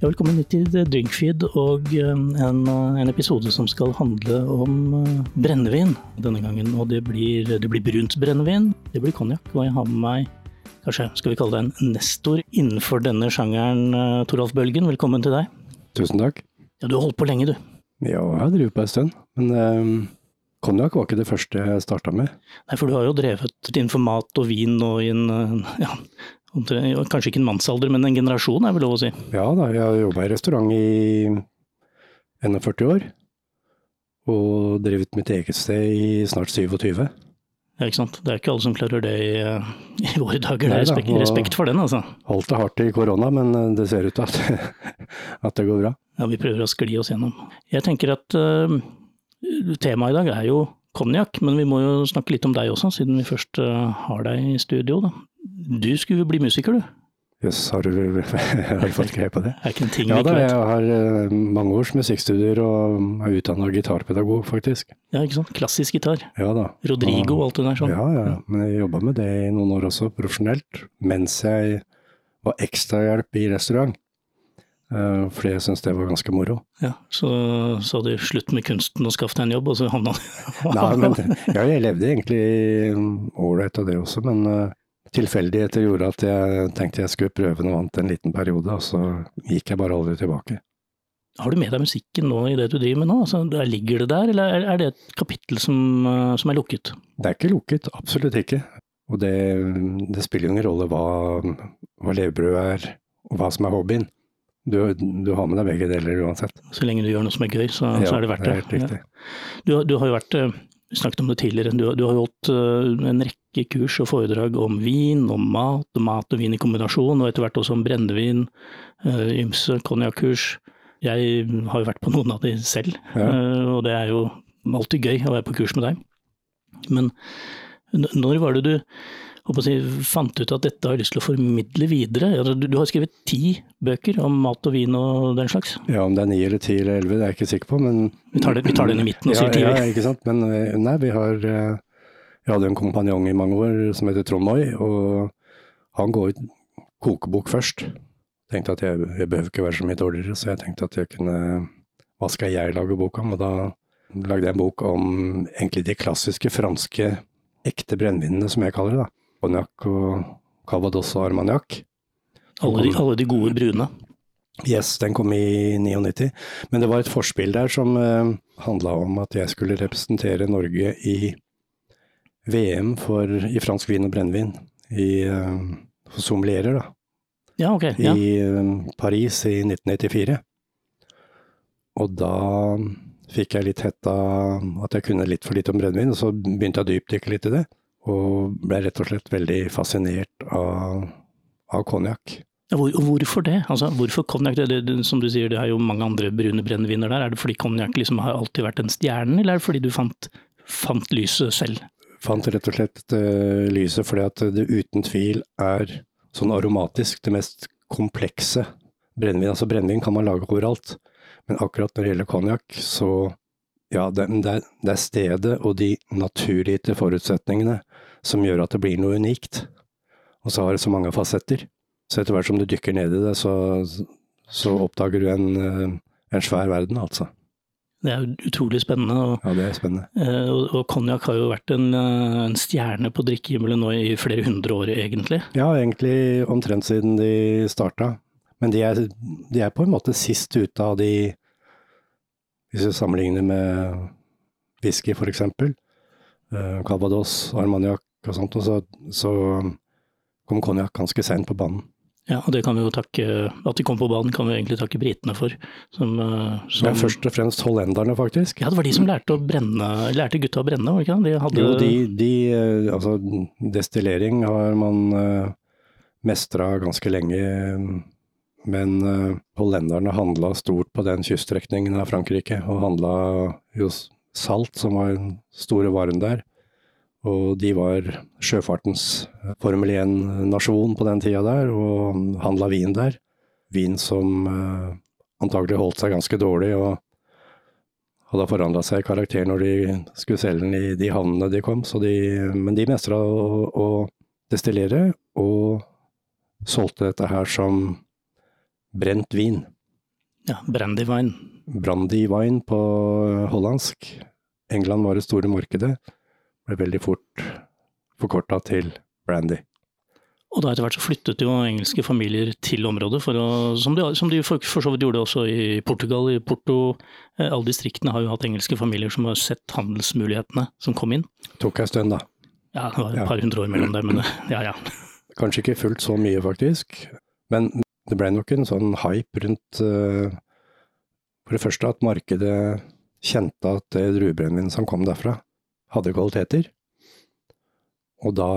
Ja, velkommen hit til Drinkfeed og eh, en, en, episode som skal handle om eh, brennevin denne gangen. Og det blir, det blir brunt brennevin, det blir konjakk, og jeg har med meg kanskje skal vi kalle deg en nestor innenfor denne sjangeren, eh, Toralf Bølgen. Velkommen til deg. Tusen takk. Ja, Du har holdt på lenge, du. Ja, jeg har drevet på en stund. Men um, konjakk var ikke det første jeg starta med. Nei, for du har jo drevet innenfor mat og vin og i en ja, Kanskje ikke en mannsalder, men en generasjon er vel lov å si? Ja da, jeg har jobba i restaurant i 41 år. Og drevet mitt eget sted i snart 27. Ja, ikke sant. Det er ikke alle som klarer det i, i våre dager. Nei, respekt, da, respekt, for den, altså. Holdt det hardt i korona, men eh, det ser ut til at, at, det går bra. Ja, vi prøver å skli oss gjennom. Jeg tenker at uh, temaet i dag er jo konjakk, men vi må jo snakke litt om deg også, siden vi først har deg i studio. Da. Du skulle bli musiker, du? Jøss, yes, har, har, du fått greie på det? Er ikke en ting ja da, jeg har uh, mange års musikkstudier og er utdanna gitarpedagog, faktisk. Ja, ikke sant. Klassisk gitar. Ja da. Rodrigo og alt det der sånn. Ja, ja, men jeg jobba med det i noen år også, profesjonelt. Mens jeg var ekstrahjelp i restaurant. Uh, fordi jeg syntes det var ganske moro. Ja, Så sa du slutt med kunsten og skaff deg en jobb, og så havna du Nei, men ja, jeg levde egentlig ålreit av det også, men uh, tilfeldigheter gjorde at jeg tenkte jeg skulle prøve noe annet en liten periode, og så gikk jeg bare aldri tilbake. Har du med deg musikken nå i det du driver med nå? Altså, ligger det der, eller er det et kapittel som, eh, som, er lukket? Det er ikke lukket, absolutt ikke. Og det, det spiller jo ingen rolle hva, hva levebrød er, og hva som er hobbyen. Du, du, har med deg begge deler uansett. Så lenge du gjør noe som er gøy, så, ja, så er det verdt det. det Er helt riktig. Ja. Du, du, har jo vært eh, snakket om det tidligere, du, du har holdt uh, en rekke kurs og foredrag om vin, om mat, og mat og vin i kombinasjon, og etter hvert også om brennevin, uh, ymse konjakkurs. Jeg har jo vært på noen av de selv, ja. uh, og det er jo alltid gøy å være på kurs med deg. Men når var det du si, fant ut at dette har jeg lyst til å formidle videre? Du, du, har skrevet ti bøker om mat og vin og den slags? Ja, om det er ni eller ti eller elleve, det er jeg ikke sikker på, men Vi tar, det, vi tar den i midten og sier ti? Ja, ja, ikke sant. Men eh, nei, vi har Jeg hadde en kompanjong i mange år som heter Trond Moi, og han går ut kokebok først. Tenkte at jeg, jeg behøver ikke være så mye dårligere, så jeg tenkte at jeg kunne Hva skal jeg lage bok om? Og da lagde jeg en bok om egentlig de klassiske franske ekte brennevinene, som jeg kaller det. da konjakk og Calvados og Armagnac. Alle, alle, de gode brune? Yes, den kom i 99. Men det var et forspill der som eh, handla om at jeg skulle representere Norge i VM for, i fransk vin og brennevin. I, eh, for sommelierer, da. Ja, ok. Ja. I eh, Paris i 1994. Og da fikk jeg litt hetta at jeg kunne litt for lite om brennevin, og så begynte jeg å dypdykke litt i det. Og ble rett og slett veldig fascinert av, av konjakk. Hvor, hvorfor det? Altså, hvorfor konjakk? Som du sier, det er jo mange andre brune brenneviner der. Er det fordi konjakk liksom har alltid vært en stjerne, eller er det fordi du fant, fant lyset selv? Fant rett og slett uh, lyset fordi at det uten tvil er sånn aromatisk det mest komplekse brennevin. Altså brennevin kan man lage overalt, men akkurat når det gjelder konjakk, så ja, det, det, det, er, stedet og de naturgitte forutsetningene som gjør at det blir noe unikt. Og så har det så mange fasetter. Så etter hvert som du dykker ned i det, så, så oppdager du en, eh, en, svær verden, altså. Det er utrolig spennende. Og, ja, det er spennende. Og, og konjakk har jo vært en, eh, en stjerne på drikkehimmelen nå i flere hundre år, egentlig? Ja, egentlig omtrent siden de starta. Men de er, de er på en måte sist ute av de Hvis du sammenligner med whisky, for eksempel. Calvados, Armagnac og sånt, og så, så kom konjakk ganske seint på banen. Ja, og det kan vi jo takke At de kom på banen kan vi egentlig takke britene for. Som, eh, som, ja, først og fremst hollenderne, faktisk. Ja, det var de som lærte, brenne, lærte gutta å brenne, var det ikke det? De hadde... Jo, de, de, eh, altså destillering har man uh, mestra ganske lenge. Men uh, hollenderne handla stort på den kyststrekningen av Frankrike, og handla jo salt, som var den store varen der. Og de var sjøfartens Formel 1-nasjon på den tida der, og handla vin der. Vin som uh, antagelig holdt seg ganske dårlig, og hadde forandra seg i karakter når de skulle selge den i de havnene de kom. De, men de mestra å, å, destillere, og solgte dette her som brent vin. Ja, Brandywine. Brandywine på hollandsk. England var det store markedet. Ble veldig fort forkorta til brandy. Og da etter hvert så flyttet jo engelske familier til området, å, som, de, som de for, for så vidt gjorde også i Portugal. I Porto, eh, alle distriktene har jo hatt engelske familier som har sett handelsmulighetene som kom inn. Tok ei stund, da. Ja, det var et par hundre år mellom der, men ja ja. Kanskje ikke fullt så mye, faktisk. Men det ble nok en sånn hype rundt uh, For det første at markedet kjente at det druebrennevinet som kom derfra, hadde kvaliteter. Og da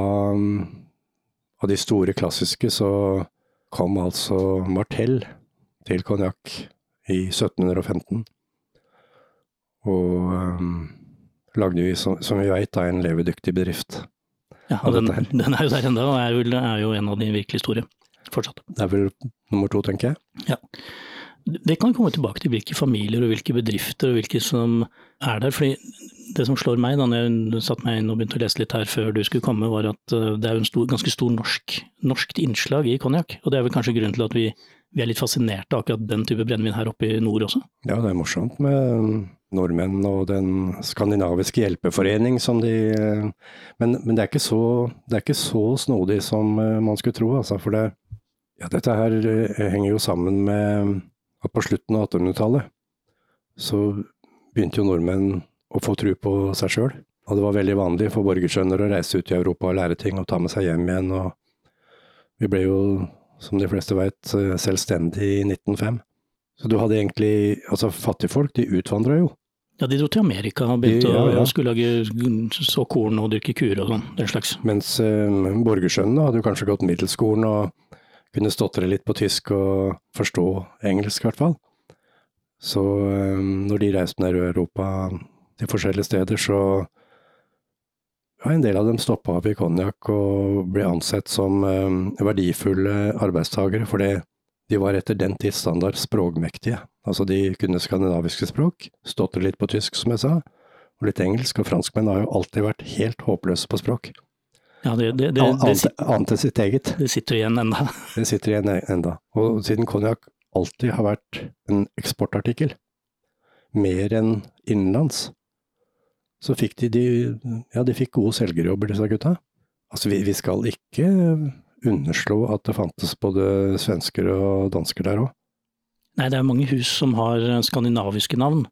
Av de store klassiske så kom altså Martell til konjakk i 1715. Og um, lagde vi, som, som vi veit, en levedyktig bedrift. Ja, og den, den, er jo der ennå, og er, er, jo en av de virkelig store fortsatt. Det er vel nummer to, tenker jeg. Ja. Det kan komme tilbake til hvilke familier og hvilke bedrifter og hvilke som er der. fordi det som slår meg da når jeg satte meg inn og begynte å lese litt her før du skulle komme, var at eh, det er jo en stor, ganske stor norsk, norskt innslag i konjakk. Og det er vel kanskje grunnen til at vi, vi er litt fascinerte av akkurat den type brennevin her oppe i nord også? Ja, det er morsomt med nordmenn og den skandinaviske hjelpeforening som de Men, men det, er så, det er ikke så snodig som eh, man skulle tro, altså. For det, ja, dette her eh, henger jo sammen med at på slutten av 1800-tallet så begynte jo nordmenn å få tro på seg sjøl. Og det var veldig vanlig for borgersønner å reise ut i Europa og lære ting og ta med seg hjem igjen. Og vi ble jo, som de fleste veit, selvstendige i 1905. Så du hadde egentlig Altså, fattigfolk, de utvandra jo. Ja, de dro til Amerika og begynte de, ja, ja. å skulle lage så korn og dyrke kuer og sånn, den slags. Mens eh, borgersønnene hadde jo kanskje gått middelskolen og kunne stotre litt på tysk og forstå engelsk, i hvert fall. Så eh, når de reiste ned i Europa til forskjellige steder, så ja, en del av dem stoppa opp i konjakk og ble ansett som um, verdifulle arbeidstagere, fordi de var etter den tids standard språkmektige. Altså de kunne skandinaviske språk, stotre litt på tysk, som jeg sa, og litt engelsk, og franskmenn har jo alltid vært helt håpløse på språk. Ja, det, det, det, Annet enn sitt eget. Det sitter igjen enda. Det sitter igjen enda. Og siden konjakk alltid har vært en eksportartikkel, mer enn innenlands, så fikk de, de, ja, de fikk gode selgerjobber, disse gutta. Altså, vi, vi, skal ikke underslå at det fantes både svensker og dansker der òg. Nei, det er mange hus som har skandinaviske navn.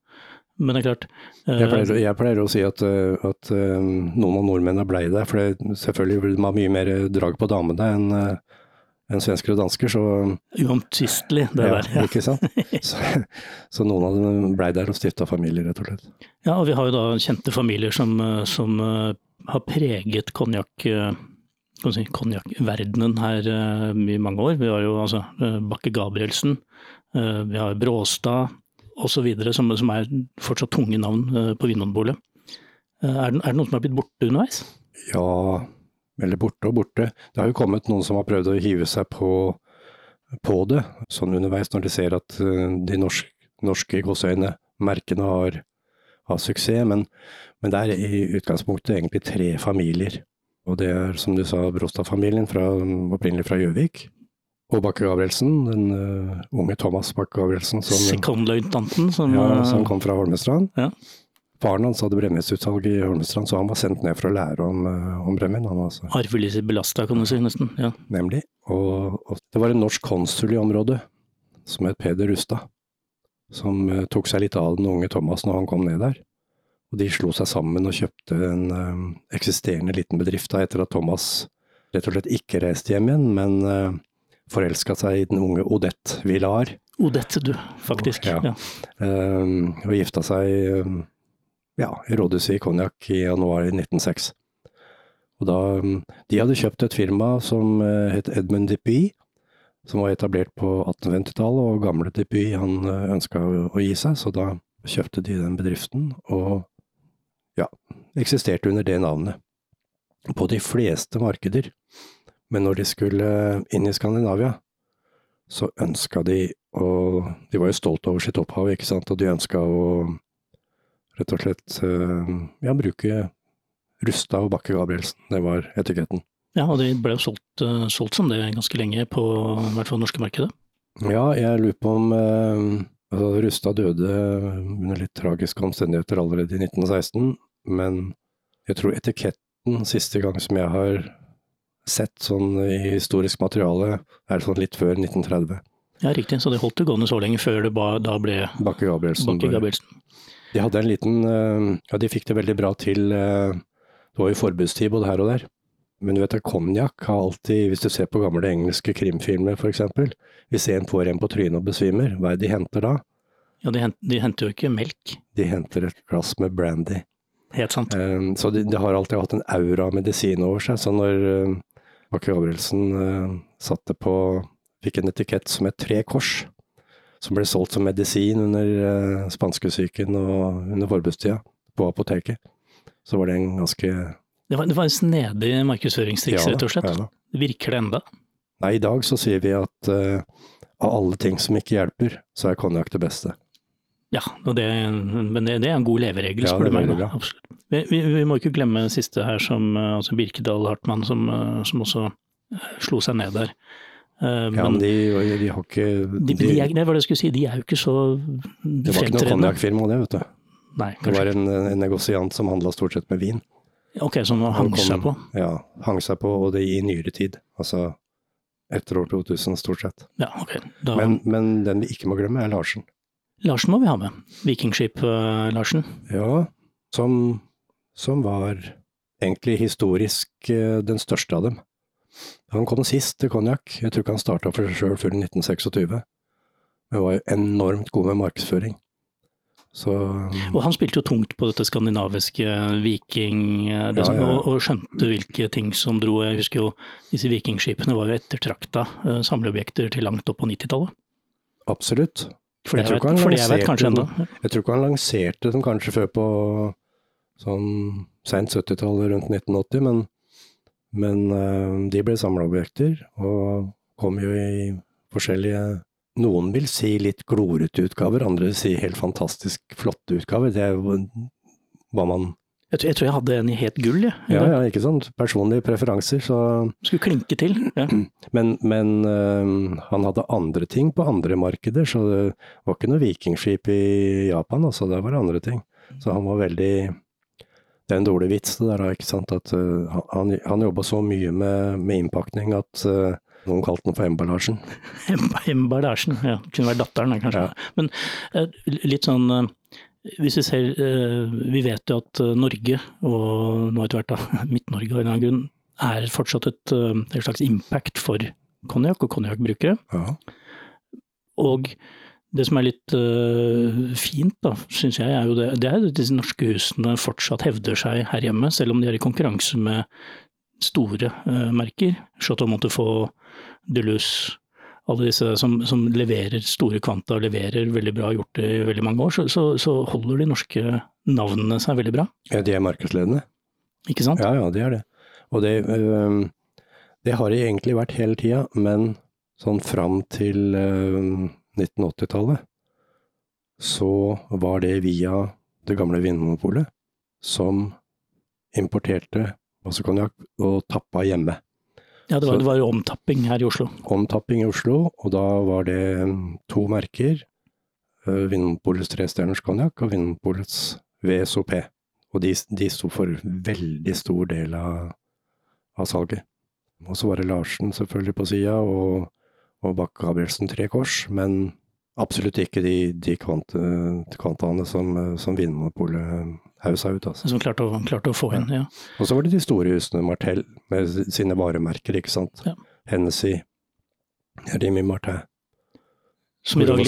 Men det er klart jeg, pleier, jeg, pleier, å si at, eh, at uh, noen av nordmennene blei der, for det, selvfølgelig vil man ha mye mer drag på damene enn enn svensker og dansker, så Uomtvistelig, det ja, der. Ja. Ikke sant. Så, så, noen av dem blei der og stifta familie, rett og slett. Ja, og vi har jo da kjente familier som, som har preget konjakk si, konjakkverdenen her i mange år. Vi har jo altså Bakke Gabrielsen, vi har Bråstad osv., som, som er fortsatt tunge navn på Vinmonopolet. Er, er det noen som har blitt borte underveis? Ja, eller borte og borte. Det har jo kommet noen som har prøvd å hive seg på, på det, sånn underveis, når de ser at eh, de norske, norske gåseøyne, merkene, har, har suksess. Men, men, det er i utgangspunktet egentlig tre familier. Og det er, som du sa, Brostad-familien, opprinnelig fra Gjøvik. Og Bakke Gabrielsen, den uh, unge Thomas Bakke Gabrielsen. Sekondløytnanten som, ja, som kom fra Holmestrand. Ja. Faren hans hadde brennevinsutsalg i Holmestrand, så han var sendt ned for å lære om, uh, om brennevin. Altså. Arvelig belasta, kan du si, nesten. ja. Nemlig. Og, og, det var en norsk konsul i området som het Peder Rustad, som tok seg litt av den unge Thomas når han kom ned der. Og de slo seg sammen og kjøpte en um, eksisterende liten bedrift da, etter at Thomas rett og slett ikke reiste hjem igjen, men uh, forelska seg i den unge Odette Villar. Odette, du, faktisk. Og, ja. ja. Um, og gifta seg um, ja, i rådhuset i Konjakk i januar 1906. Og da, mm, de hadde kjøpt et firma som eh, het Edmund Dupuy, som var etablert på 1850-tallet, og gamle Dupuy han eh, ønska å gi seg, så da kjøpte de den bedriften, og ja, eksisterte under det navnet. På de fleste markeder. Men når de skulle inn i Skandinavia, så ønska de å De var jo stolt over sitt opphav, ikke sant, og de ønska å rett og slett eh, ja, bruke Rusta og Bakke Gabrielsen. Det var etiketten. Ja, og det ble jo solgt, uh, solgt, som det ganske lenge på i hvert fall norske markedet? Ja, jeg lurer på om uh, Altså, Rusta døde under litt tragiske omstendigheter allerede i 1916, men jeg tror etiketten siste gang som jeg har sett sånn i historisk materiale, er sånn litt før 1930. Ja, riktig. Så det holdt det gående så lenge før det ba, da ble Bakke Gabrielsen. Bakke Gabrielsen. De hadde en liten eh, Ja, de fikk det veldig bra til. eh, Det var jo forbudstid både her og der. Men du vet at konjakk har alltid, hvis du ser på gamle engelske krimfilmer f.eks., hvis en får en på trynet og besvimer, hva er det de henter da? Ja, de, henter, de henter jo ikke melk. De henter et glass med brandy. Helt sant. Um, Så de, de har alltid hatt en aura av medisin over seg. Så når eh, Bakke Gabrielsen eh, satte på Fikk en etikett som het Tre kors, som ble solgt som medisin under eh, spanskesyken og under forbudstida på apoteket, så var det en ganske Det var, det var en snedig markedsføringstriks, Ja rett og slett. ja. Virker det enda? Nei, i dag så sier vi at uh, av alle ting som ikke hjelper, så er konjakk det beste. Ja, det, men det, det er en god leveregel, Ja, spør det du meg. Absolutt. Vi, vi, vi må ikke glemme den siste her, som eh, altså Birkedal Hartmann, som, eh, som også eh, slo seg ned der. Eh, Ja, men de, de har ikke de, de, er, det var det jeg skulle si, de er jo ikke så Det var ikke noe konjakkfirma det, vet du. Nei, Det var en, en negosiant som handla stort sett med vin. Ok, som hang kom- seg på. Ja, hang seg på, og det i nyere tid. Altså etter år 2000, stort sett. Ja, ok. Da, Men, men den vi ikke må glemme, er Larsen. Larsen må vi ha med. Vikingskip-Larsen. Ja, som, som var egentlig historisk eh, den største av dem. Han kom sist til konjakk. Jeg tror ikke han starta for seg sjøl før 1926. Men var jo enormt god med markedsføring. Så Og han spilte jo tungt på dette skandinaviske viking, eh, det Ja, som, ja. Og, og skjønte hvilke ting som dro. Jeg husker jo disse vikingskipene var jo ettertrakta eh, samleobjekter til langt opp på 90-tallet. absolutt. For det Jeg jeg vet, for jeg vet kanskje ennå. Jeg tror ikke han lanserte dem kanskje før på sånn seint 70-tallet, rundt 1980, men, men eh, de ble samleobjekter, og kom jo i forskjellige Noen vil si litt glorete utgaver, andre vil si helt fantastisk flotte utgaver. Det er jo hva man Jeg, tror- jeg tror jeg hadde en i helt gull, jeg. Ja, ja, ikke sant. Personlige preferanser, så Skulle klinke til. Ja. Men, men eh, han hadde andre ting på andre markeder, så det var ikke noe vikingskip i Japan, altså. Der var det andre ting. Så han var veldig Det er en dårlig vits det der, ikke sant. At uh, han, han jobba så mye med, med innpakning at uh, noen kalte den for emballasjen. Emba- Emballasjen, ja. Kunne vært datteren, da, kanskje. Ja. Men uh, litt sånn Hvis vi ser Vi vet jo at Norge, og nå etter hvert da Midt-Norge av en eller annen grunn, er fortsatt et, et slags impact for konjakk og konjakkbrukere. Ja. Og det som er litt uh, fint, da, syns jeg, er jo det, det er at disse norske husene fortsatt hevder seg her hjemme, selv om de er i konkurranse med store uh, merker. Chateau Montefort, Duluth, alle disse som, som leverer store kvanta, leverer veldig bra, gjort det i veldig mange år, så, så, så holder de norske navnene seg veldig bra. Ja, de er markedsledende. Ikke sant? Ja, ja, de er det. Og det, eh, det har de egentlig vært hele tida, men sånn fram til eh, 1980-tallet så var det via det gamle Vinmonopolet som importerte massekonjakk og tappa hjemme. Ja, det var, Så- det var jo omtapping her i Oslo. Omtapping i Oslo, og da var det mm, to merker. eh, Vinmonopolets trestjerners konjakk og Vinmonopolets VSOP. Og de, de sto for veldig stor del av, av salget. Og så var det Larsen selvfølgelig på sida, og, og Bakke Gabrielsen Tre Kors, men absolutt ikke de, de kvant, kvantaene som, som Vinmonopolet hausa ut. Altså. Som klarte å, klarte å få inn. Ja. Og så var det de store husene, Martell, med sine varemerker, ikke sant. Ja. Hennessy, Rimi Martin, Som, i dag,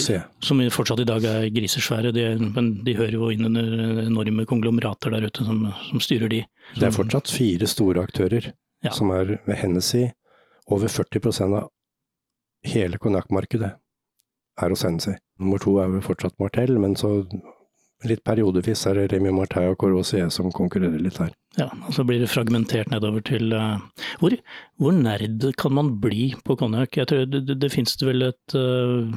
som fortsatt i dag er grisesvære, de, men de hører jo inn under enorme konglomerater der ute som, som styrer de. Det er fortsatt fire store aktører, Ja. som er ved Hennessy. Over 40 av hele konjakkmarkedet er hos Hennessy. Nummer to er vel fortsatt Martell, men så litt periodevis er det Remi Martell og Courvoisier som konkurrerer litt her. Ja, og så blir det fragmentert nedover til uh, hvor, hvor nerd kan man bli på konjakk? Jeg tror det, det, det finnes det vel et uh,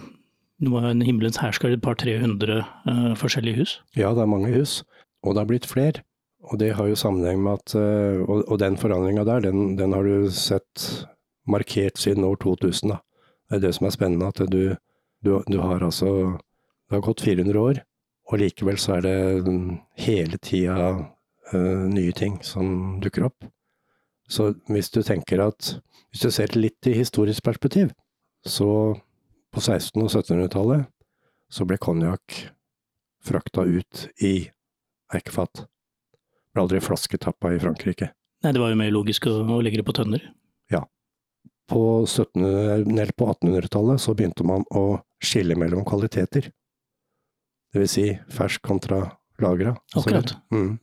Det må en himmelens hersker, et par-tre hundre eh, forskjellige hus? Ja, det er mange hus, og det har blitt flere. Og det har jo sammenheng med at eh, Og, og den forandringa der, den, den har du sett markert siden år 2000, da. Det er det som er spennende, at du, du, du har altså Det har gått 400 år, og likevel så er det hele tida uh, nye ting som dukker opp. Så hvis du tenker at Hvis du ser litt i historisk perspektiv, så på 1600- og 1700-tallet så ble konjakk frakta ut i eikefat. Ble aldri flasketappa i Frankrike. Nei, det var jo mer logisk å, å legge det på tønner. På, på 1800-tallet så begynte man å skille mellom kvaliteter. Det vil si fersk kontra lagra. Akkurat. Mm.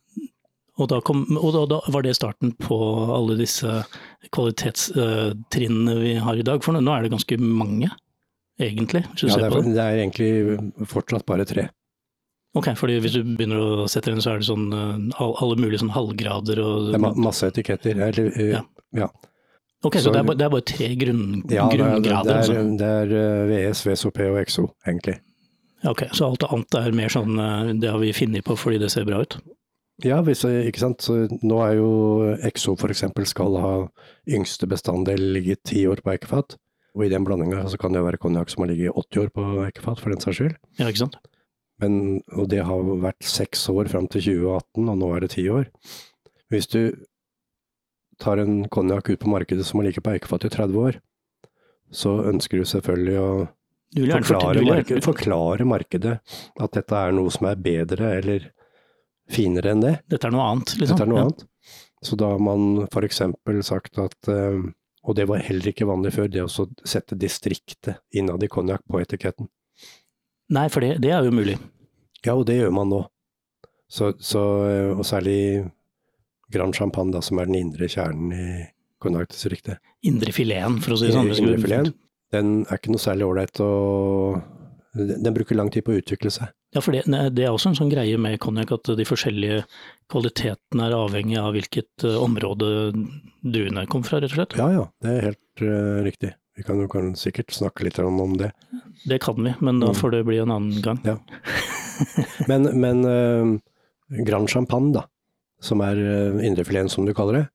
Og, da, kom, og da, da, var det starten på alle disse kvalitetstrinnene vi har i dag. For nå er det ganske mange, egentlig. Hvis du ja, det er, det er, egentlig fortsatt bare tre. Ok, fordi hvis du begynner å sette inn, så er det sånn eh, alle mulige sånn halvgrader og Det er masse etiketter. Eller, eh, ja. ja. Ok, så, så det, er bare, det, er bare, tre grunn, ja, grunngrader? Ja, det, er, det er eh, VS, VSOP og EXO, egentlig. Ok, Så alt annet er mer sånn det har vi funnet på fordi det ser bra ut? Ja, hvis, ikke sant. Så nå er jo EXO f.eks. skal ha yngste bestanddel ligge ti år på eikefat. Og i den blandinga så kan det være konjakk som har ligget 80 år på eikefat, for den saks skyld. Ja, ikke sant. Men, og det har vært seks år fram til 2018, og nå er det ti år. Hvis du tar en konjakk ut på markedet som har ligget på eikefat i 30 år, så ønsker du selvfølgelig å forklare, markedet, forklare markedet at dette er noe som er bedre eller finere enn det. Dette er noe annet, liksom. Dette er noe ja. annet. Så da har man f.eks. sagt at eh, Og det var heller ikke vanlig før, det å sette distriktet innad i konjakk på etiketten. Nei, for det, det, er jo mulig. Ja, og det gjør man nå. Så, så, eh, og særlig Grand Champagne, da, som er den indre kjernen i konjakkdistriktet. Indre fileten, for å si det sånn. Indre fileten. Den er ikke noe særlig ålreit å Den bruker lang tid på å utvikle seg. Ja, for det, det, er også en sånn greie med konjakk at de forskjellige kvalitetene er avhengig av hvilket uh, område druene kommer fra, rett og slett? Ja ja, det er helt uh, riktig. Vi kan jo kan sikkert snakke litt om, om det. Det kan vi, men da mm. får det bli en annen gang. Ja. men, men uh, Grand Champagne, da, som er uh, indrefileten som du kaller det,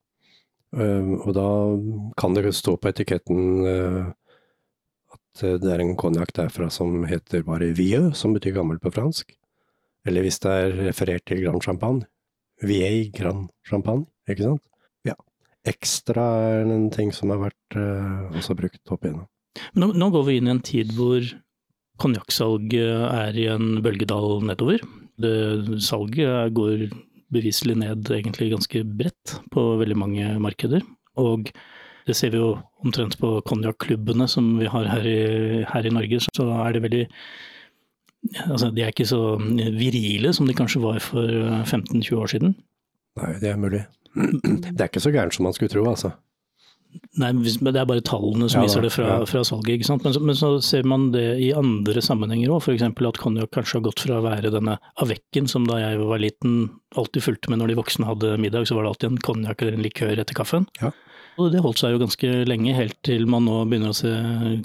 og da kan det stå på etiketten at det er en konjakk derfra som heter bare Vieux, som betyr gammel på fransk. Eller hvis det er referert til Grand Champagne, Vieille Grand Champagne, ikke sant. Ja. Ekstra er en ting som har vært også brukt opp igjennom. Nå, nå, går vi inn i en tid hvor konjakksalget er i en bølgedal nedover. Det, salget går beviselig ned egentlig ganske bredt på veldig mange markeder. Og det ser vi jo omtrent på konjakklubbene som vi har her i, her i, Norge. Så er det veldig Altså, de er ikke så virile som de kanskje var for 15-20 år siden. Nei, det er mulig. Det er ikke så gærent som man skulle tro, altså. Nei, det er bare tallene som ja, viser det fra, ja. fra salget. Men så, men så, ser man det i andre sammenhenger òg, f.eks. at konjakk kanskje har gått fra å være denne avekken som da jeg var liten alltid fulgte med når de voksne hadde middag, så var det alltid en konjakk eller en likør etter kaffen. Ja. Og det holdt seg jo ganske lenge, helt til man nå begynner å se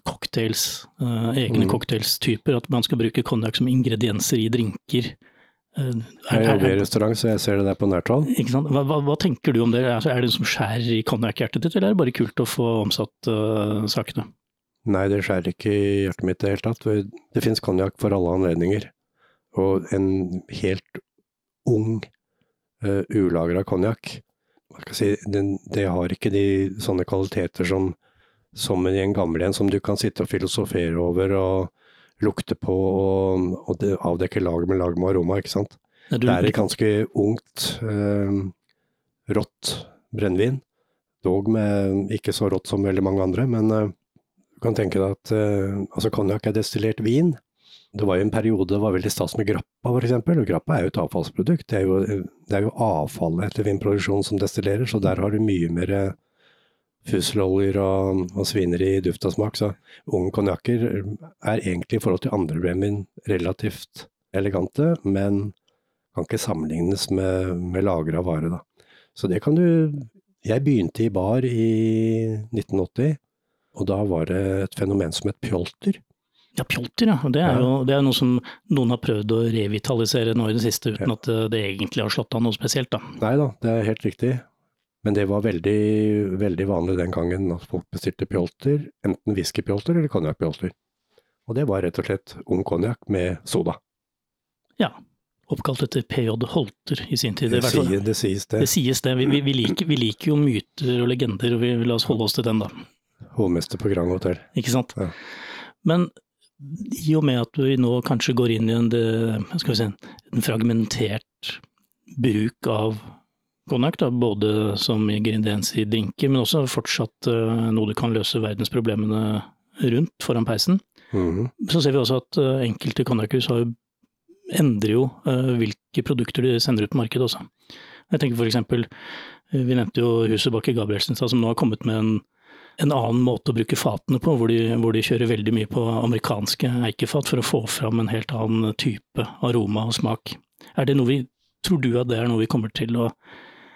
cocktails, eh, egne mm. cocktailstyper. At man skal bruke konjakk som ingredienser i drinker. Uh, er, jeg jobber i restaurant, så jeg ser det der på nært hold. Hva, hva, hva, tenker du om det? Altså, er det som skjærer i konjakkhjertet ditt, eller er det bare kult å få omsatt uh, sakene? Nei, det skjærer ikke i hjertet mitt i det hele tatt. Det finnes konjakk for alle anledninger. Og en helt ung, uh, ulagra konjakk si, det har ikke de sånne kvaliteter som, som i en gammel en, som du kan sitte og filosofere over og lukte på og, og avdekke lag med lag med aroma, ikke sant. Ja, du, det er et ganske ungt, eh, rått brennevin. Dog med ikke så rått som veldig mange andre, men eh, du kan tenke deg at eh, altså konjakk er destillert vin. Det var jo en periode det var veldig stas med grappa f.eks. Og grappa er jo et avfallsprodukt. Det er jo, det er jo avfallet etter vinproduksjon som destillerer, så der har du mye mer fuseloljer og, og svineri i duft og smak. Så unge konjakker er egentlig i forhold til andre brennevin relativt elegante, men kan ikke sammenlignes med, med lagra vare, da. Så det kan du Jeg begynte i bar i 1980, og da var det et fenomen som het pjolter. Ja, pjolter, ja. Det er jo det er noe som noen har prøvd å revitalisere nå i det siste, uten ja. at det egentlig har slått an noe spesielt, da. Nei da, det er helt riktig. Men det var veldig, veldig vanlig den gangen at folk bestilte pjolter, enten whiskypjolter eller konjakkpjolter. Og det var rett og slett ung konjakk med soda. Ja. Oppkalt etter PJ Holter i sin tid. Det, sier, det sies det. Det sies det. Vi, vi, vi, liker, vi liker jo myter og legender, og vi, la oss holde oss til den, da. Hovmester på Grand Hotel. Ikke sant? Ja. Men i og med at vi nå kanskje går inn i en, det, skal vi si, en fragmentert bruk av konjakk, både som ingrediens i drinker, men også fortsatt eh, noe du kan løse verdensproblemene rundt foran peisen, Mm. så ser vi også at eh, enkelte konjakkhus endrer jo eh, hvilke produkter de sender ut på markedet også. Jeg tenker eh, vi nevnte jo huset Bakke Gabrielsen som nå har kommet med en, en annen måte å bruke fatene på, hvor de, hvor de kjører veldig mye på amerikanske eikefat for å få fram en helt annen type aroma og smak. Er det noe vi, tror du at det er noe vi kommer til å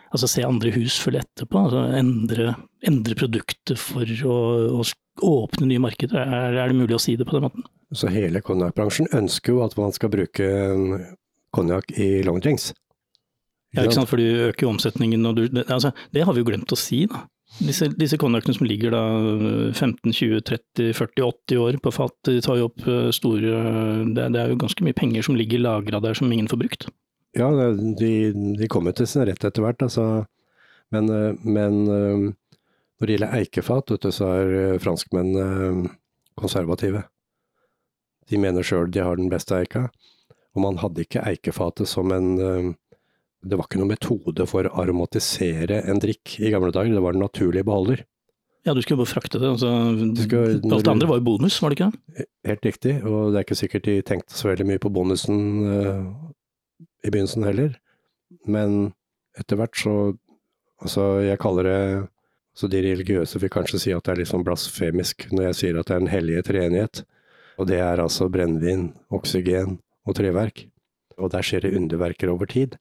altså se andre hus følge etterpå? Altså endre, endre produktet for å, å åpne nye markeder? Er, er det mulig å si det på den måten? Så hele konjakkbransjen ønsker jo at man skal bruke en konjakk i longdrinks. Ja, ikke sant, for du øker jo omsetningen, og du, det, altså, det har vi jo glemt å si, da. Disse, disse konjakkene som ligger da 15, 20, 30, 40, 80 år på fat, de tar jo opp eh, store det, det er jo ganske mye penger som ligger lagra der som ingen får brukt. Ja, de, de kommer til sin rett etter hvert, altså. Men, eh, men eh, når det gjelder eikefat, du, så er franskmenn franskmennene konservative. De mener sjøl de har den beste eika, og man hadde ikke eikefatet som en eh, Det var ikke noen metode for å aromatisere en drikk i gamle dager, det var en naturlig beholder. Ja, du skulle bare frakte det. Altså, skal- alt det andre var jo bonus, var det ikke det? Helt riktig, og det er ikke sikkert de tenkte så veldig mye på bonusen eh, i begynnelsen heller. Men etter hvert så Altså, jeg kaller det Så de religiøse vil kanskje si at det er litt sånn blasfemisk når jeg sier at det er en hellige treenighet. Og det er altså brennevin, oksygen og treverk. Og der skjer det underverker over tid.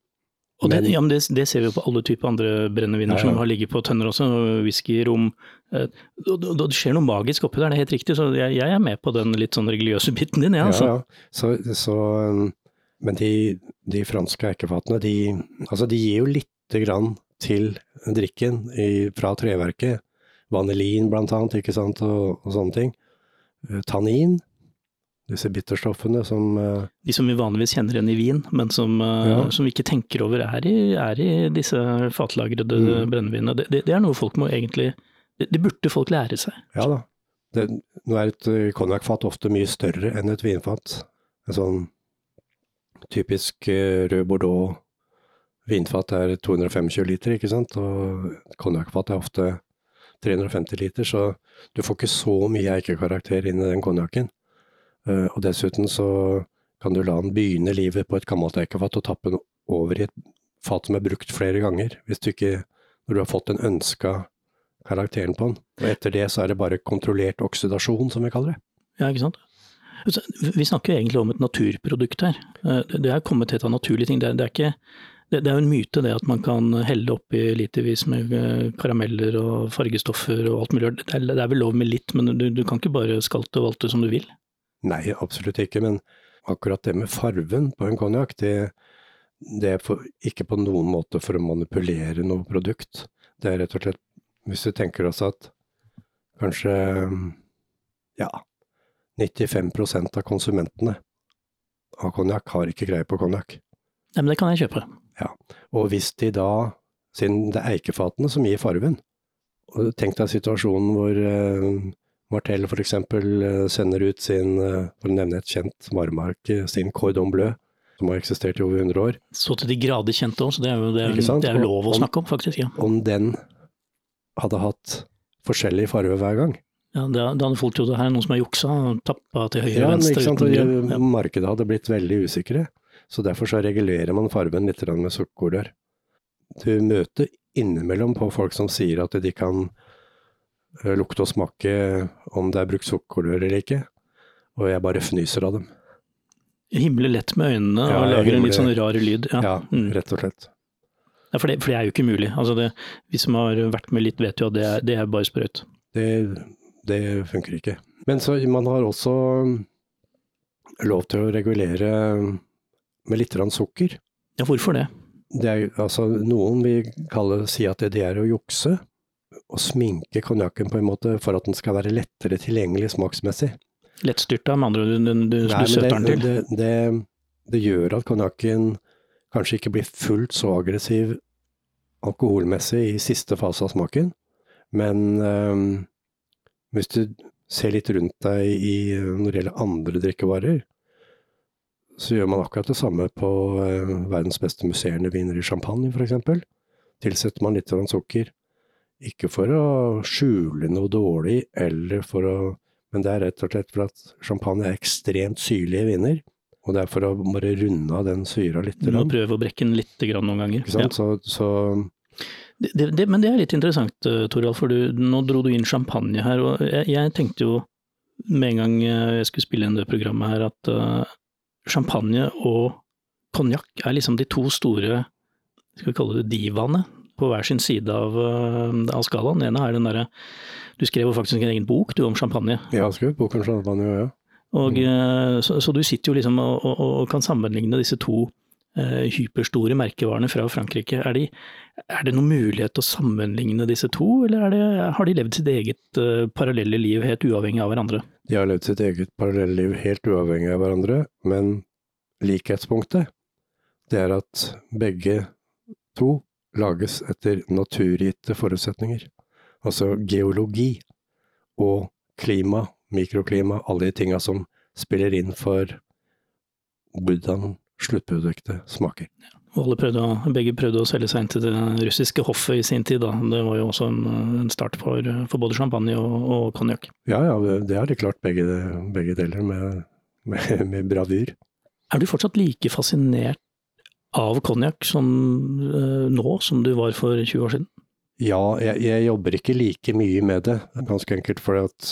Og det, Men- ja, men det, det ser vi jo på alle typer andre brenneviner Ja, ja. som har ligget på tønner også, whisky, rom. eh, og- og Det skjer noe magisk oppi der, det er helt riktig. Så jeg, jeg er med på den litt sånn religiøse biten din, ja, altså. Ja, ja. Så, så, um, men de, de franske eikefatene, de, altså de gir jo lite grann til drikken i, fra treverket. Vanilin blant annet, ikke sant, og, og sånne ting. Eh, Tannin, disse bitterstoffene som eh, De som vi vanligvis kjenner igjen i vin, men som, eh, Ja. som vi ikke tenker over er i, er i disse fatlagrede Mm. brennevinene. Det, det, det er noe folk må egentlig det, det burde folk lære seg. Ja da. Nå er et konjakkfat ofte mye større enn et vinfat. En sånn typisk eh, rød bordeaux vinfat er 225 liter, ikke sant, og konjakkfat er ofte 350 liter, så du får ikke så mye eikekarakter inn i den konjakken. Eh, Og dessuten så kan du la den begynne livet på et gammelt eikefat og tappe den over i et fat som er brukt flere ganger, hvis du ikke, når du har fått den ønska karakteren på den. Og etter det så er det bare kontrollert oksidasjon, som vi kaller det. Ja, ikke sant? Så Vi snakker egentlig om et naturprodukt her. Eh, Det er kommet helt av naturlige ting. Det er, det er ikke det, det er jo en myte det at man kan helle oppi litervis med eh, karameller og fargestoffer og alt mulig. Det er, det er vel lov med litt, men du, du kan ikke bare skalte og valte som du vil. Nei, absolutt ikke, men akkurat det med farven på en konjakk, det, det er for, ikke på noen måte for å manipulere noe produkt. Det er rett og slett, hvis du tenker oss at kanskje, ja, 95% av konsumentene av konjakk har ikke greie på konjakk. Ja, men det kan jeg kjøpe. Og hvis de da, siden det er eikefatene som gir farven, tenk deg situasjonen hvor eh, Martell eksempel eh, sender ut sin, eh, for å nevne et kjent varemerke, sin Cordon Bleu, som har eksistert i over 100 år. Så til de grader kjent òg, så det er jo, det er, det er jo lov å om- snakke om, faktisk. Ja. Om den hadde hatt forskjellig farge hver gang. Ja, det, da hadde folk trodd det her er noen som har juksa og tappa til høyre Ja, og venstre. ikke sant? uten og. Ja. Markedet hadde blitt veldig usikre, så derfor så regulerer man fargen litt med sukkerrør. Du møter innimellom på folk som sier at de kan eh, lukte og smake om det er brukt sukkerrør eller ikke, og jeg bare fnyser av dem. Himle lett med øynene Ja, og lager en litt sånn rar lyd. Ja. Ja, Mm. rett og slett. Ja, for, det, for det er jo ikke mulig. Altså det, vi som har vært med litt, vet jo at det er, det er bare sprøyt. Det, det funker ikke. Men så man har også lov til å regulere med litt grann sukker. Ja, hvorfor det? Det er, altså, noen vil kalle, si at det, det er å jukse, og sminke konjakken på en måte for at den skal være lettere tilgjengelig smaksmessig. Lettstyrta, med andre ord, du, du, du, du Nei, søter den til. det, det, det gjør at konjakken kanskje ikke blir fullt så aggressiv alkoholmessig i siste fase av smaken, men øh, hvis du ser litt rundt deg i, når det gjelder andre drikkevarer, så gjør man akkurat det samme på øh, verdens beste musserende viner i champagne, f.eks. Tilsetter man litt sukker. Ikke for å skjule noe dårlig, eller for å Men det er rett og slett for at champagne er ekstremt syrlige viner. Og det er for å bare runde av den syra litt. Du må prøve å brekke den litt noen ganger. Ikke sant? Ja. Så, så det, det, men det er litt interessant, eh, Toralf, for du, nå dro du inn champagne her. og jeg, jeg, tenkte jo med en gang jeg skulle spille inn det programmet her, at uh, champagne og konjakk er liksom de to store skal vi kalle det divaene på hver sin side av, uh, av skalaen. Den ene er den derre Du skrev jo faktisk en egen bok du om champagne. Ja, jeg har skrevet bok om champagne, ja. Og, mm. så, så, du sitter jo liksom og, og, og kan sammenligne disse to Eh, hyperstore merkevarene fra Frankrike. Er, de, er, det noen mulighet til å sammenligne disse to, eller det, har de levd sitt eget uh, parallelle liv helt uavhengig av hverandre? De har levd sitt eget parallelle liv helt uavhengig av hverandre, men likhetspunktet det er at begge to lages etter naturgitte forutsetninger. Altså geologi og klima, mikroklima, alle de tinga som spiller inn for hvordan sluttproduktet smaker. Og prøvde, begge prøvde å selge seg inn til det russiske hoffet i sin tid. Da. Det var jo også en, en start for, for, både champagne og konjakk. Ja, ja, det har de klart begge, begge deler med, med, med, bravur. Er du fortsatt like fascinert av konjakk uh, nå som du var for 20 år siden? Ja, jeg, jeg jobber ikke like mye med det, ganske enkelt fordi at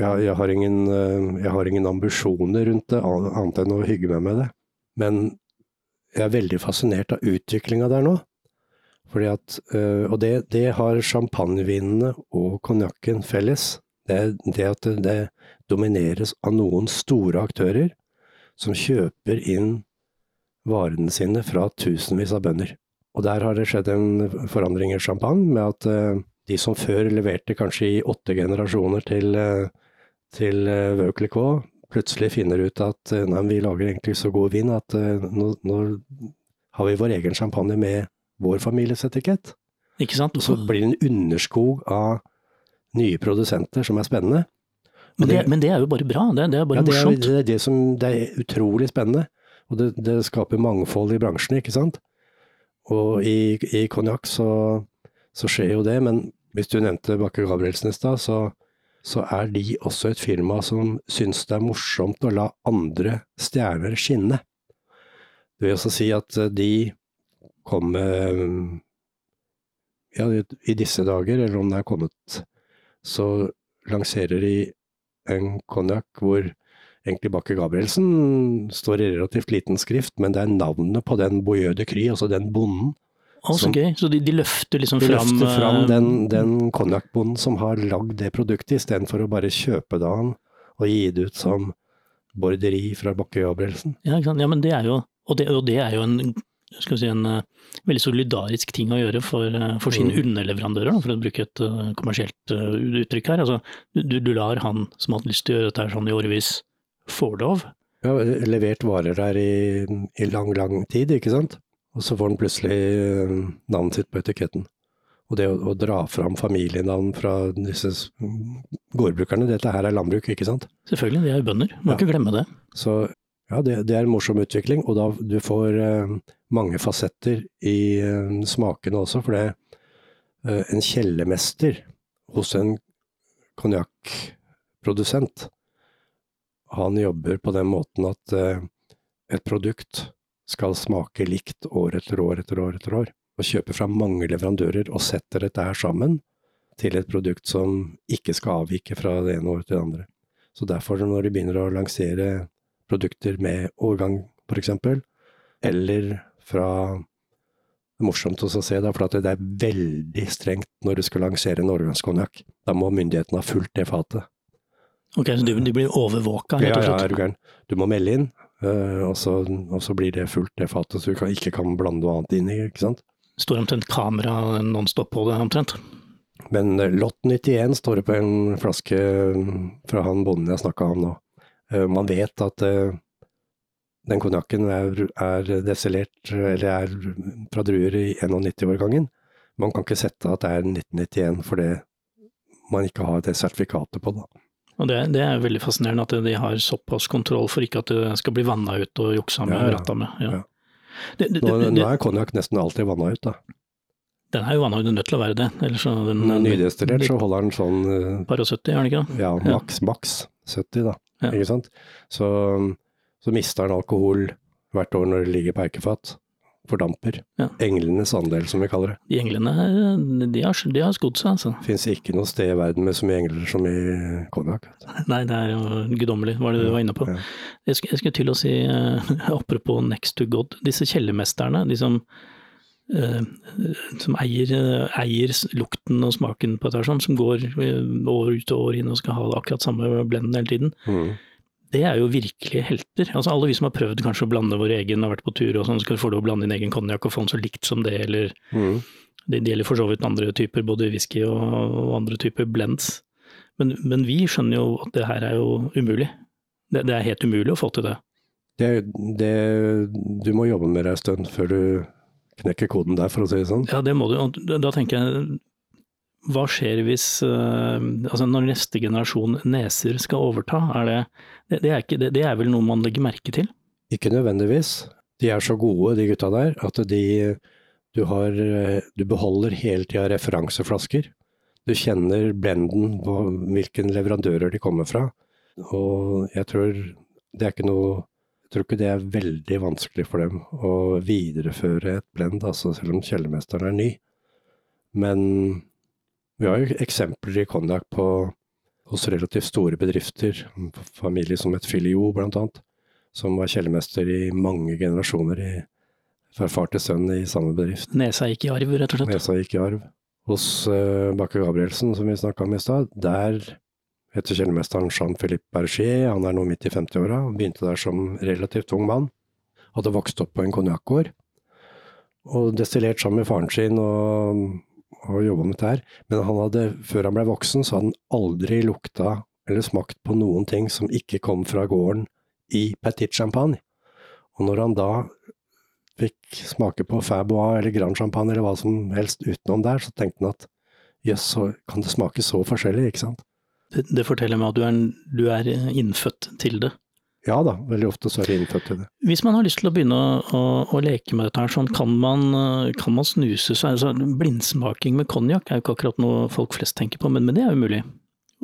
jeg, jeg, har ingen, eh, jeg har ingen ambisjoner rundt det, annet enn å hygge meg med det. Men jeg er veldig fascinert av utviklinga der nå. Fordi at, øh, og det, det har champagnevinene og konjakken felles. Det det at det, domineres av noen store aktører som kjøper inn varene sine fra tusenvis av bønder. Og der har det skjedd en forandring i champagne, med at uh, de som før leverte kanskje i åtte generasjoner til, uh, til Veuclicot, plutselig finner ut at eh, nei, vi lager egentlig så god vin at uh, nå, nå, har vi vår egen champagne med vår families etikett. Ikke sant? Så blir det en underskog av nye produsenter som er spennende. Men det, det, men det er jo bare bra, det, det er bare ja, morsomt. Det er, det, er som, det er utrolig spennende, og det, det, skaper mangfold i bransjen, ikke sant. Og i, i konjakk så, så, skjer jo det, men hvis du nevnte Bakke Gabrielsen i stad, så så er de også et firma som syns det er morsomt å la andre stjerner skinne. Det vil også si at eh, de kommer ja, i disse dager, eller om det er kommet, så lanserer de en konjakk hvor egentlig Bakke Gabrielsen står i relativt liten skrift, men det er navnet på den Boyeux de Cry, altså den bonden, å, så gøy. Så de, de, løfter liksom de fram løfter fram eh, den, den konjakkbonden som har lagd det produktet, istedenfor å bare kjøpe det av han og gi det ut som borderi fra Bakke Gabrielsen. Ja. Ja, men det er jo, og det, og det er jo en, skal vi si, en uh, veldig solidarisk ting å gjøre for, uh, for sine mm. underleverandører, for å bruke et uh, kommersielt uttrykk her. Altså, du, du, lar han som har lyst til å gjøre dette sånn i årevis, få lov. Ja, levert varer der i, i lang, lang tid, ikke sant. Og så får han plutselig eh, navnet sitt på etiketten. Og det å, å dra fram familienavn fra disse gårdbrukerne, dette her er landbruk, ikke sant? Selvfølgelig, de er jo bønder, må ja. ikke glemme det. Så ja, det, det, er en morsom utvikling, og da du får eh, mange fasetter i eh, smakene også, for det eh, en kjellermester hos en konjakkprodusent, han jobber på den måten at et produkt skal smake likt år etter år etter år etter år, og kjøper fra mange leverandører og setter dette her sammen til et produkt som ikke skal avvike fra det ene året til det andre. Så derfor, når de begynner å lansere produkter med årgang, for eksempel, eller fra det er morsomt å se, da, for det er veldig strengt når du skal lansere en årgangskonjakk. Da må myndighetene ha fulgt det fatet. Ok, Så de, blir overvåka, Ja? Ja, ja, du må melde inn, og, så, og, så, blir det fullt, det fatet, så du kan, ikke kan blande noe annet inn i, ikke sant. Står omtrent kamera nonstop på det, omtrent? Men uh, Lott 91 står det på en flaske fra han bonden jeg snakka om nå. Man vet at den konjakken er, er destillert, eller er fra druer i 91-årgangen. Man kan ikke sette at det er 1991 fordi man ikke har det sertifikatet på det. Og det, det, er veldig fascinerende at de har såpass kontroll for ikke at det skal bli vanna ut og juksa med Ja, ja. ratta med. Ja. Det, det, Nå, nå er konjakk nesten alltid vanna ut, da. den er jo vanna ut, den nødt til å være det. Ellers så den, Men Nydestillert så holder den sånn eh, Par og 70, er den ikke det? ja, maks, maks 70, da. Ikke sant? Så, så mister den alkohol hvert år når det ligger på eikefat. Fordamper. Ja. Englenes andel, som vi kaller det. De englene de har, de har skodd seg, altså. Fins ikke noe sted i verden med så mye engler som i konjakk. Nei, det er jo guddommelig, var det du var inne på. Ja. Jeg, skulle, jeg skulle til å si, uh, apropos next to God, disse kjellermesterne, de som, uh, som eier, uh, eier lukten og smaken på et her sånn, som går eh, år ut og år inn og skal ha akkurat samme blenden hele tiden, Mm. Det er jo virkelige helter. Altså Alle vi som har prøvd kanskje å blande vår egen og vært på tur og sånn, skal få lov å blande din egen konjakk og få den så likt som det, eller Mm. det, det gjelder for så vidt andre typer, både whisky og, og andre typer blends. Men, men vi skjønner jo at det her er jo umulig. Det, det er helt umulig å få til det. Det, det, du må jobbe med det en stund før du knekker koden der, for å si det sånn. Ja, det må du. Og da da tenker jeg, hva skjer hvis eh, Altså når neste generasjon neser skal overta, er det det, det, er ikke, det, det er vel noe man legger merke til? Ikke nødvendigvis. De er så gode, de gutta der, at de Du, har, du beholder hele tida referanseflasker. Du kjenner blenden på hvilken leverandører de kommer fra. Og jeg tror det er ikke noe Jeg tror ikke det er veldig vanskelig for dem å videreføre et blend, altså selv om kjellermesteren er ny. Men vi har jo eksempler i konjakk på hos relativt store bedrifter, familier som het Filio blant annet, som var kjellermester i mange generasjoner i, fra far til sønn i samme bedrift. Nesa gikk i arv, rett og slett. Nesa gikk i arv. Hos uh, Bakke Gabrielsen, som vi snakka om i stad, der heter kjellermesteren Jean-Philippe Berger, han er nå midt i 50-åra, begynte der som relativt ung mann. Hadde vokst opp på en konjakkgård, og destillert sammen med faren sin og, og jobba med dette her. Men han hadde, før han ble voksen, så hadde han aldri lukta eller smakt på noen ting som ikke kom fra gården i petit champagne. Og når han da fikk smake på Fabois eller Grand Champagne eller hva som helst utenom der, så tenkte han at jøss, så kan det smake så forskjellig, ikke sant? Det, det forteller meg at du er, du er innfødt til det. Ja da, veldig ofte så er det innfødt til det. Hvis man har lyst til å begynne å, å, å leke med dette, her, sånn, kan, man, eh, kan man snuse seg altså, Blindsmaking med konjakk er jo ikke akkurat noe folk flest tenker på, men, men det er jo mulig.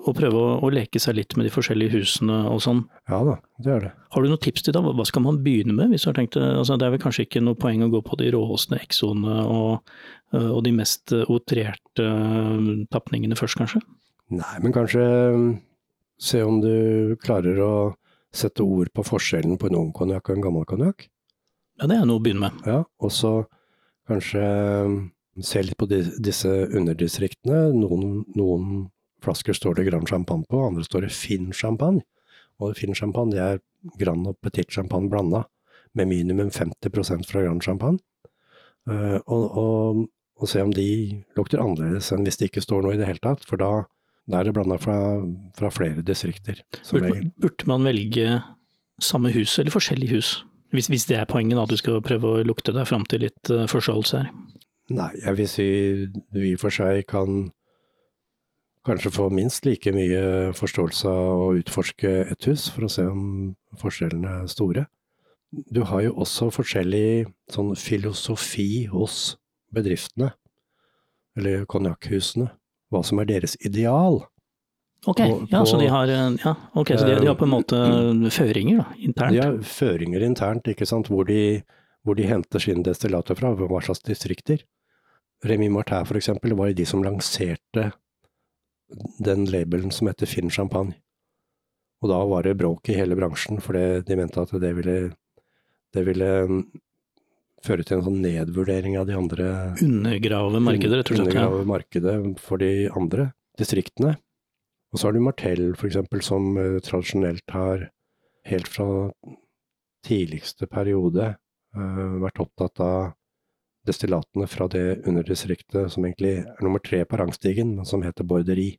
Å prøve å, å leke seg litt med de forskjellige husene og sånn. Ja da, det er det. Har du noen tips til da? Hva skal man begynne med? hvis du har tenkt, det? altså, Det er vel kanskje ikke noe poeng å gå på de råeste exoene og, eh, og de mest outrerte eh, tapningene først, kanskje? Nei, men kanskje se om du klarer å sette ord på forskjellen på en ung konjakk og en gammel konjakk. Ja, det er noe å begynne med. Ja, og så kanskje mm, se litt på de, disse underdistriktene. Noen, noen flasker står det Grand Champagne på, andre står det Finn Champagne. Og Finn Champagne det er Grand og Petit Champagne blanda, med minimum 50 fra Grand Champagne. Uh, og, og, og se om de lukter annerledes enn hvis det ikke står noe i det hele tatt, for da, da er det blanda fra, fra flere distrikter. Burde, man- burde man velge samme hus eller forskjellige hus? Hvis, hvis det er poenget, da, at du skal prøve å lukte deg fram til litt uh, forståelse her. Nei, jeg vil si du i og for seg kan kanskje få minst like mye forståelse av å utforske et hus, for å se om forskjellene er store. Du har jo også forskjellig sånn filosofi hos bedriftene, eller konjakkhusene, hva som er deres ideal. Ok, På- ja, så de har, eh, ja, ok, så de, de har på en måte føringer da, internt? De har føringer internt, ikke sant, hvor de, hvor de henter sine destillater fra, hva slags distrikter. Remy Martin eksempel var jo de som lanserte den labelen som heter Finn Champagne. Og da var det bråk i hele bransjen, for de mente at det ville, det ville føre til en sånn nedvurdering av de andre Undergrave markedet, rett og slett. Undergrave markedet for de andre distriktene. Og så har du Martell, eksempel, som uh, tradisjonelt har helt fra tidligste periode uh, vært opptatt av destillatene fra det underdistriktet som egentlig er nummer tre på rangstigen, men som heter borderi.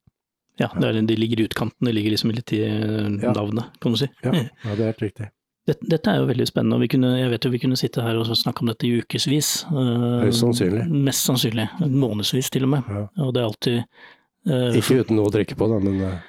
Ja, det er, de ligger i utkanten, de ligger liksom litt i eh, navnet, kan du si. Ja, ja det er helt riktig. Dette, dette er jo veldig spennende, og vi kunne, jeg vet jo vi kunne sitte her og snakke om dette i ukevis. Mest Høyst sannsynlig. Mest sannsynlig. Månedsvis til og med. Ja. Og det er alltid uh, Ikke uten noe å drikke på, da, men uh,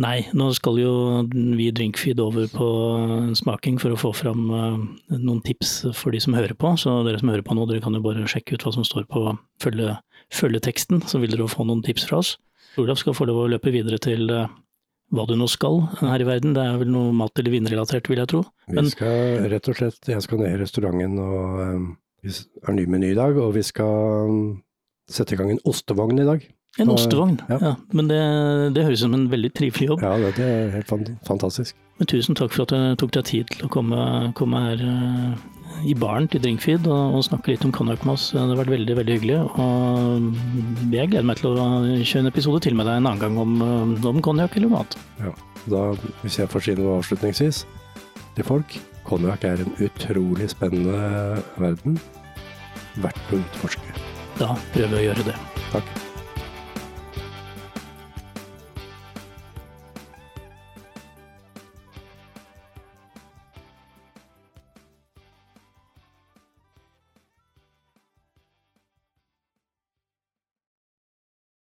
Nei, nå skal jo vi Drinkfeed over på en smaking for å få fram uh, noen tips for de som hører på. Så dere som hører på nå, dere kan jo bare sjekke ut hva som står på følge, følgeteksten, så vil dere få noen tips fra oss. Olav skal få lov å løpe videre til uh, hva du nå skal her i verden. Det er vel noe mat- eller vinrelatert, vil jeg tro. vi skal rett og slett Jeg skal ned i restauranten, og um, vi har ny meny i dag. Og vi skal um, sette i gang en ostevogn i dag. en Og- ostevogn, ja. ja. Men det, det høres ut som en veldig trivelig jobb. Ja, det, det er helt fantastisk. Men tusen takk for at du tok deg tid til å komme, komme her uh, i baren til Drinkfeed og, og snakke litt om konjakk med oss. Det har vært veldig veldig hyggelig. Og jeg gleder meg til å kjøre en episode til med deg en annen gang om, om konjakk eller noe annet. Da, hvis jeg får si noe avslutningsvis til folk Konjakk er en utrolig spennende verden. Verdt å utforske. Da prøver vi å gjøre det. Takk.